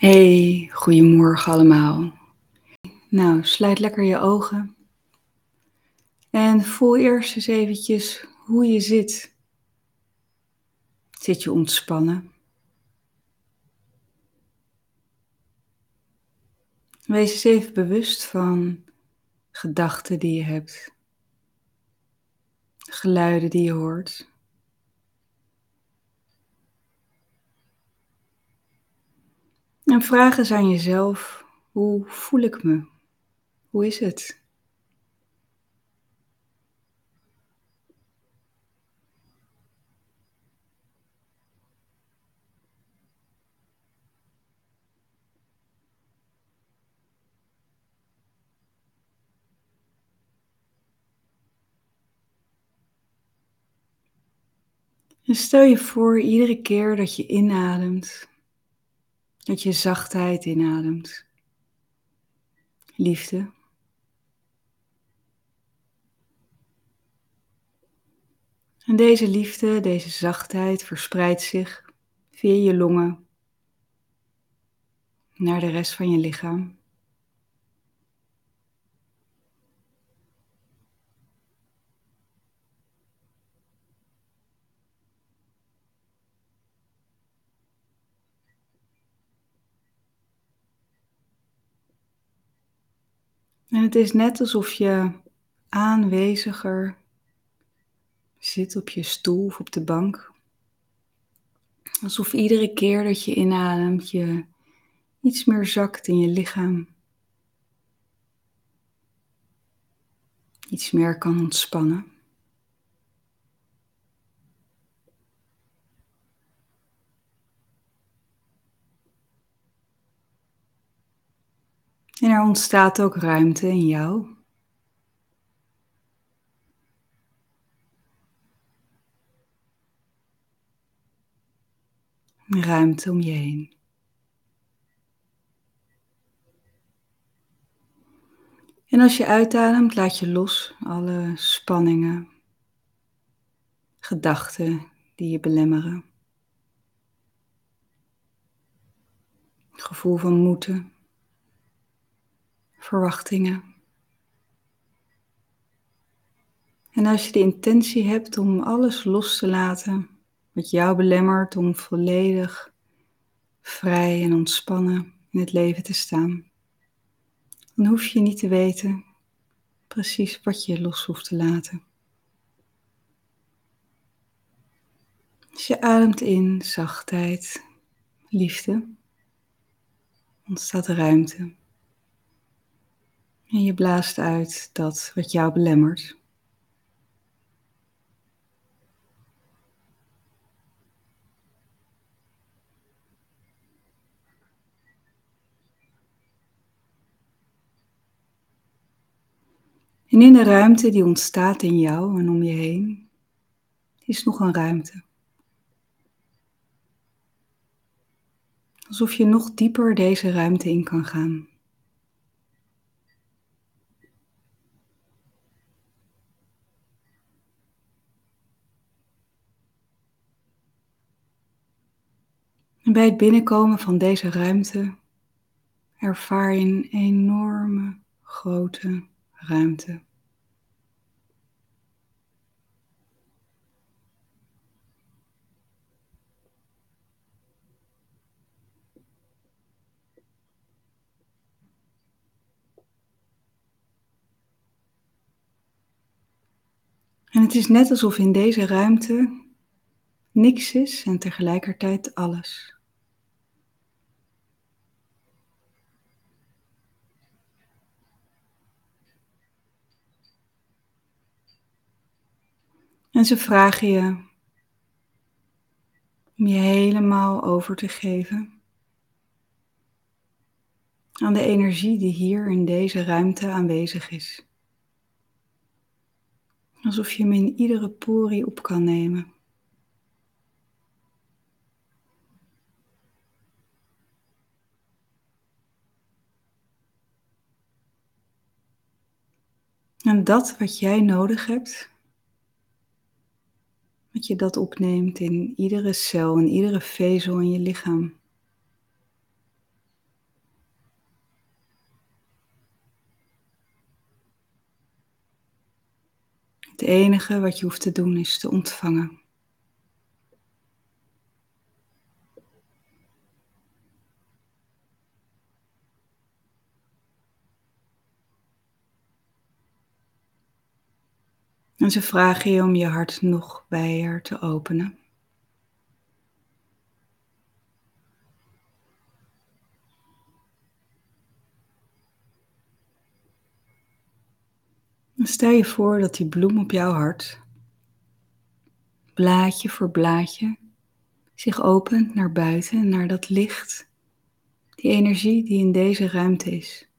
Hey, goedemorgen allemaal. Nou, sluit lekker je ogen. En voel eerst eens eventjes hoe je zit. Zit je ontspannen? Wees eens even bewust van gedachten die je hebt, geluiden die je hoort. En vraag eens aan jezelf, hoe voel ik me? Hoe is het? Stel je voor, iedere keer dat je inademt, dat je zachtheid inademt, liefde. En deze liefde, deze zachtheid verspreidt zich via je longen naar de rest van je lichaam. En het is net alsof je aanweziger zit op je stoel of op de bank. Alsof iedere keer dat je inademt je iets meer zakt in je lichaam. Iets meer kan ontspannen. En er ontstaat ook ruimte in jou. Ruimte om je heen. En als je uitademt, laat je los alle spanningen, gedachten die je belemmeren. gevoel van moeten verwachtingen. En als je de intentie hebt om alles los te laten wat jou belemmert om volledig vrij en ontspannen in het leven te staan, dan hoef je niet te weten precies wat je los hoeft te laten. Als je ademt in zachtheid, liefde, ontstaat ruimte. En je blaast uit dat wat jou belemmert. En in de ruimte die ontstaat in jou en om je heen, is nog een ruimte. Alsof je nog dieper deze ruimte in kan gaan. Bij het binnenkomen van deze ruimte ervaar je een enorme grote ruimte. En het is net alsof in deze ruimte niks is en tegelijkertijd alles. En ze vragen je om je helemaal over te geven aan de energie die hier in deze ruimte aanwezig is. Alsof je hem in iedere porie op kan nemen. En dat wat jij nodig hebt, dat je dat opneemt in iedere cel, in iedere vezel in je lichaam. Het enige wat je hoeft te doen is te ontvangen. En ze vragen je om je hart nog bijer te openen. Stel je voor dat die bloem op jouw hart, blaadje voor blaadje, zich opent naar buiten, naar dat licht, die energie die in deze ruimte is.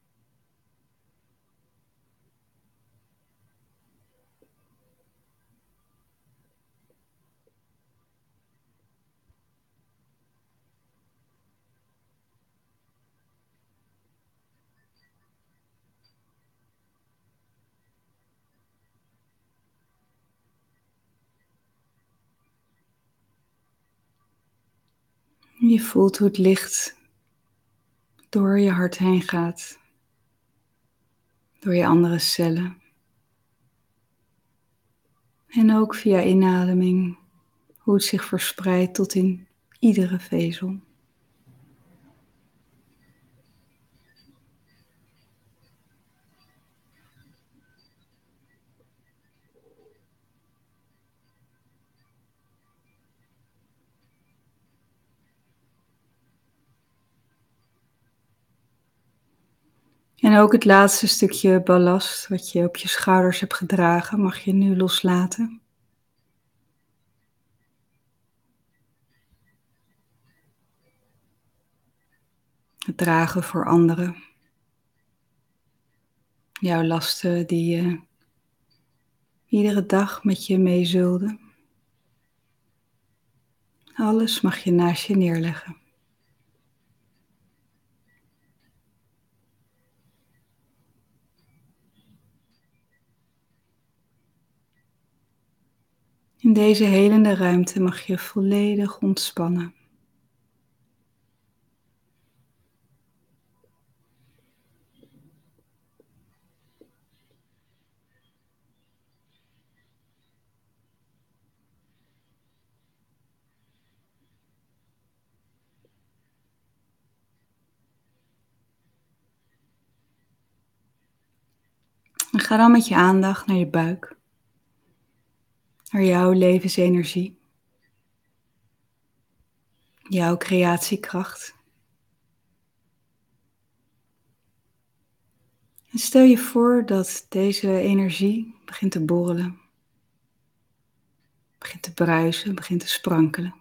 Je voelt hoe het licht door je hart heen gaat, door je andere cellen. En ook via inademing, hoe het zich verspreidt tot in iedere vezel. En ook het laatste stukje ballast wat je op je schouders hebt gedragen, mag je nu loslaten. Het dragen voor anderen. Jouw lasten die je iedere dag met je meezulden. Alles mag je naast je neerleggen. In deze helende ruimte mag je volledig ontspannen. En ga dan met je aandacht naar je buik naar jouw levensenergie, jouw creatiekracht. En stel je voor dat deze energie begint te borrelen, begint te bruisen, begint te sprankelen.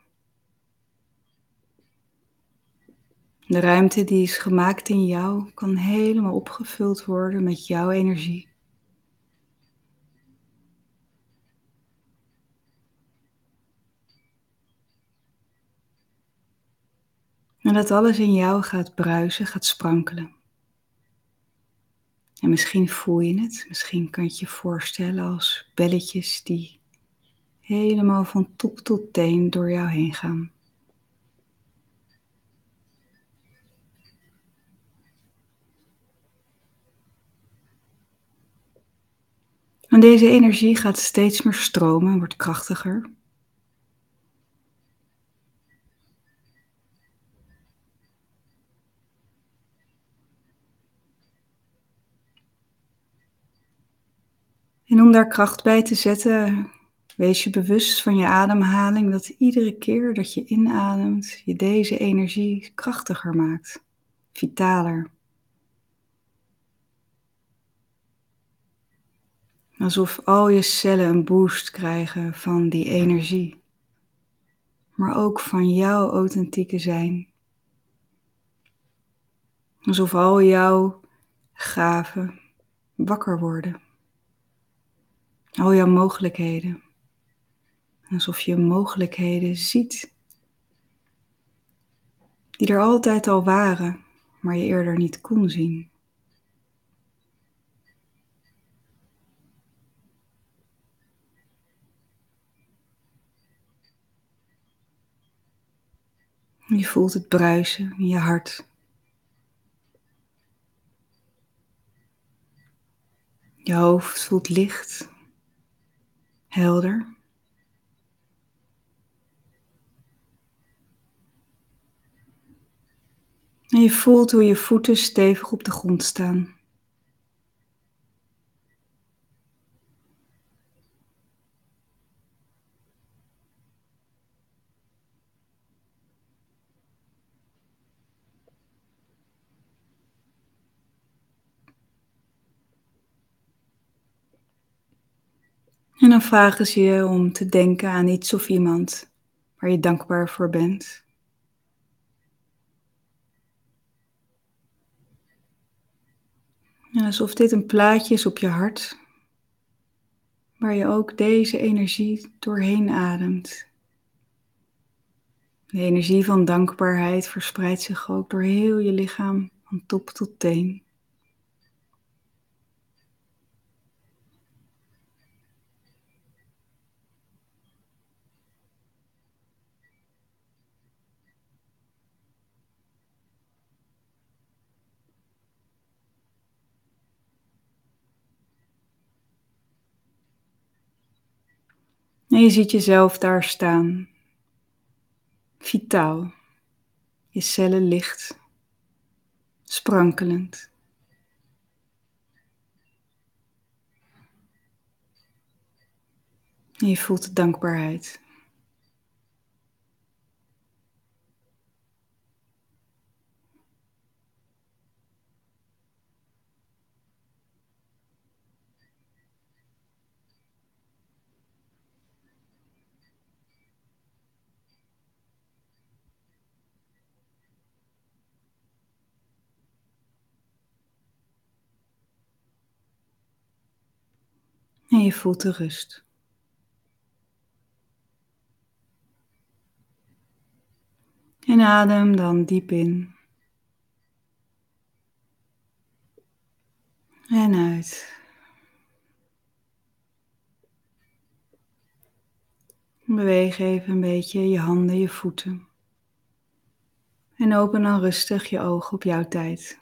De ruimte die is gemaakt in jou kan helemaal opgevuld worden met jouw energie. En dat alles in jou gaat bruisen, gaat sprankelen. En misschien voel je het, misschien kan je het je voorstellen als belletjes die helemaal van top tot teen door jou heen gaan. En deze energie gaat steeds meer stromen, wordt krachtiger. En om daar kracht bij te zetten, wees je bewust van je ademhaling dat iedere keer dat je inademt, je deze energie krachtiger maakt, vitaler. Alsof al je cellen een boost krijgen van die energie, maar ook van jouw authentieke zijn. Alsof al jouw gaven wakker worden. Al jouw mogelijkheden. Alsof je mogelijkheden ziet. Die er altijd al waren, maar je eerder niet kon zien. Je voelt het bruisen in je hart. Je hoofd voelt licht helder. En je voelt hoe je voeten stevig op de grond staan. En dan vragen ze je om te denken aan iets of iemand waar je dankbaar voor bent. En alsof dit een plaatje is op je hart, waar je ook deze energie doorheen ademt. De energie van dankbaarheid verspreidt zich ook door heel je lichaam, van top tot teen. En je ziet jezelf daar staan, vitaal, je cellen licht, sprankelend. En je voelt de dankbaarheid. En je voelt de rust. En adem dan diep in. En uit. Beweeg even een beetje je handen, je voeten. En open dan rustig je ogen op jouw tijd.